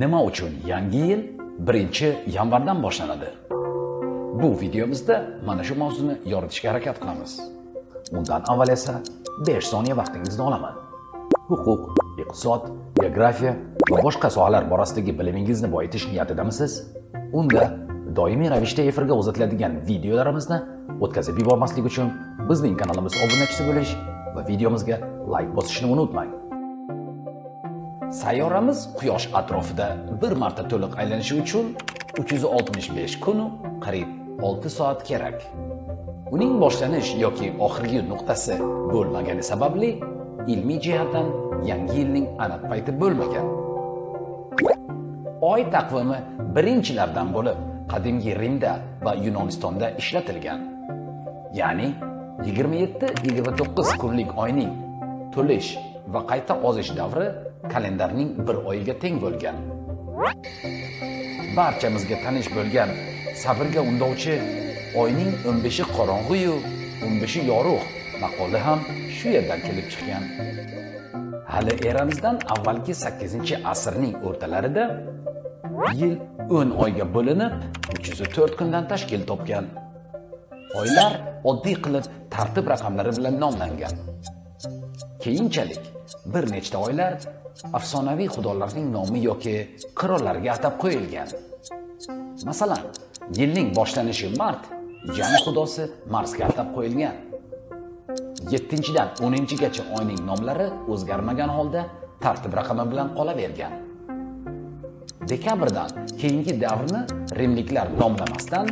nima uchun yangi yil 1 yanvardan boshlanadi? Bu videomizda mana shu mavzuni yoritishga harakat qilamiz. Undan avval esa 5 soniya vaqtingizni olaman. Huquq iqtisod geografiya va boshqa sohalar borasidagi bilimingizni boyitish niyatidamisiz? Unda doimiy ravishda efirga uzatiladigan videolarimizni o'tkazib yubormaslik uchun bizning kanalimiz obunachisi bo'lish va videomizga layk bosishni unutmang. Sayyoramiz quyosh atrofida bir marta to'liq aylanishi uchun 365 kunu qariyb 6 soat kerak. Uning boshlanish yoki oxirgi nuqtasi bo'lmagani sababli ilmiy jihatdan yangi yilning aniq payti bo'lmagan. Oy taqvimi birinchilardan bo'lib qadimgi rimda va yunonistonda ishlatilgan. Ya'ni 27-29 kunlik oyning to'lish va qayta ozish davri kalendarning bir oyiga teng bo'lgan. Barchamizga tanish bo'lgan sabrga undovchi oyning 15i qorong'uyu 15i yorug' maqoli ham shu yerdan kelib chiqqan. Hali eramizdan avvalgi 8 asrning o'rtalarida yil o'n oyga bo'linib 304 kundan tashkil topgan. Oylar oddiy qilib tartib raqamlari bilan nomlangan. Keyinchalik bir nechta oylar afsonaviy xudolarning nomi yoki qirollariga atab qo'yilgan. Masalan yilning boshlanishi mart jang xudosi marsga atab qo'yilgan. Yettinchidan o'ninchigacha oyning nomlari o'zgarmagan holda tartib raqami bilan qolavergan. Dekabrdan keyingi davrni rimliklar nomlamasdan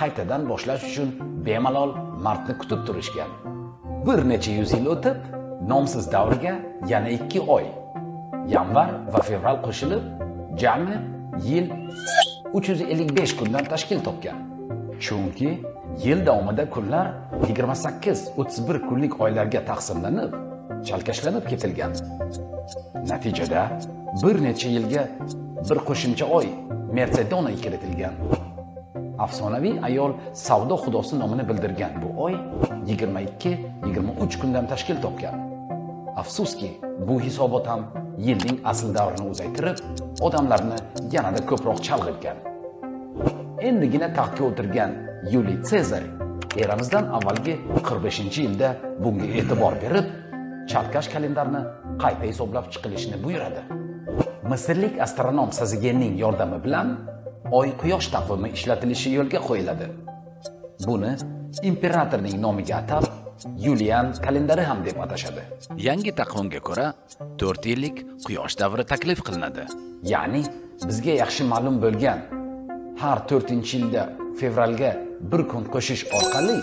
qaytadan boshlash uchun bemalol martni kutib turishgan. Bir necha yuz yil o'tib nomsiz davriga yana ikki oy. Yanvar va fevral qo'shilib jami yil 355 kundan tashkil topgan. Chunki yil davomida kunlar 28-31 kunlik oylarga taqsimlanib chalkashlanib ketilgan. Natijada bir necha yilga bir qo'shimcha oy mersedona kiritilgan. Afsonaviy ayol savdo xudosi nomini bildirgan bu oy 22-23 kundan tashkil topgan. Afsuski bu hisobot ham yilning asl davrini uzaytirib odamlarni yanada ko'proq chalg'itgan endigina taxtga o'tirgan yuliy sezar eramizdan avvalgi 45 yilda bunga e'tibor berib chalkash kalendarni qayta hisoblab chiqilishini buyuradi. Misrlik astronom sazigenning yordami bilan oy quyosh taqvimi ishlatilishi yo'lga qo'yiladi. Buni imperatorning nomiga atab yulian kalendari ham deb atashadi. Yangi taqvimga ko'ra 4 yillik quyosh davri taklif qilinadi. Ya'ni bizga yaxshi ma'lum bo'lgan har 4 yilda fevralga bir kun qo'shish orqali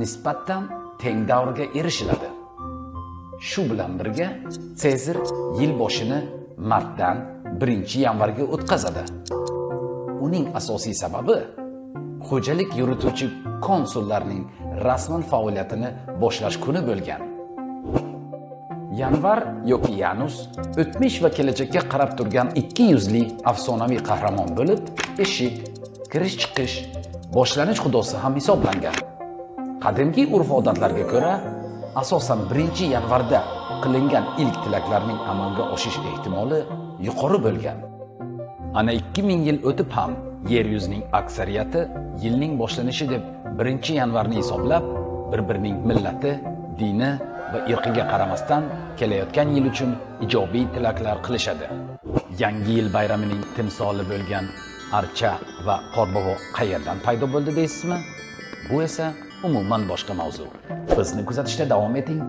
nisbatan teng davrga erishiladi. Shu bilan birga sezar yil boshini martdan 1 yanvarga o'tkazadi. Uning asosiy sababi xo'jalik yurituvchi konsullarning rasman faoliyatini boshlash kuni bo'lgan. Yanvar yoki yanus o'tmish va kelajakka qarab turgan ikki yuzli afsonaviy qahramon bo'lib eshik kirish chiqish boshlanish xudosi ham hisoblangan. Qadimgi urf odatlarga ko'ra asosan birinchi yanvarda qilingan ilk tilaklarning amalga oshish ehtimoli yuqori bo'lgan. Ana 2000 yil o'tib ham yer yuzining aksariyati yilning boshlanishi deb 1 yanvarni hisoblab bir birining millati dini va irqiga qaramasdan kelayotgan yil uchun ijobiy tilaklar qilishadi. Yangi yil bayramining timsoli bo'lgan archa va qorbobo qayerdan paydo bo'ldi deysizmi? Bu esa umuman boshqa mavzu. Bizni kuzatishda davom eting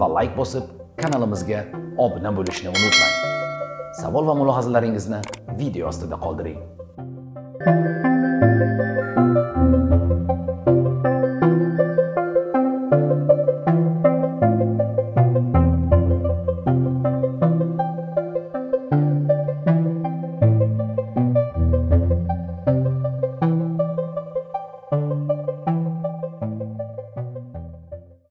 va layk bosib kanalimizga obuna bo'lishni unutmang. Savol va mulohazalaringizni video ostida qoldiring. Música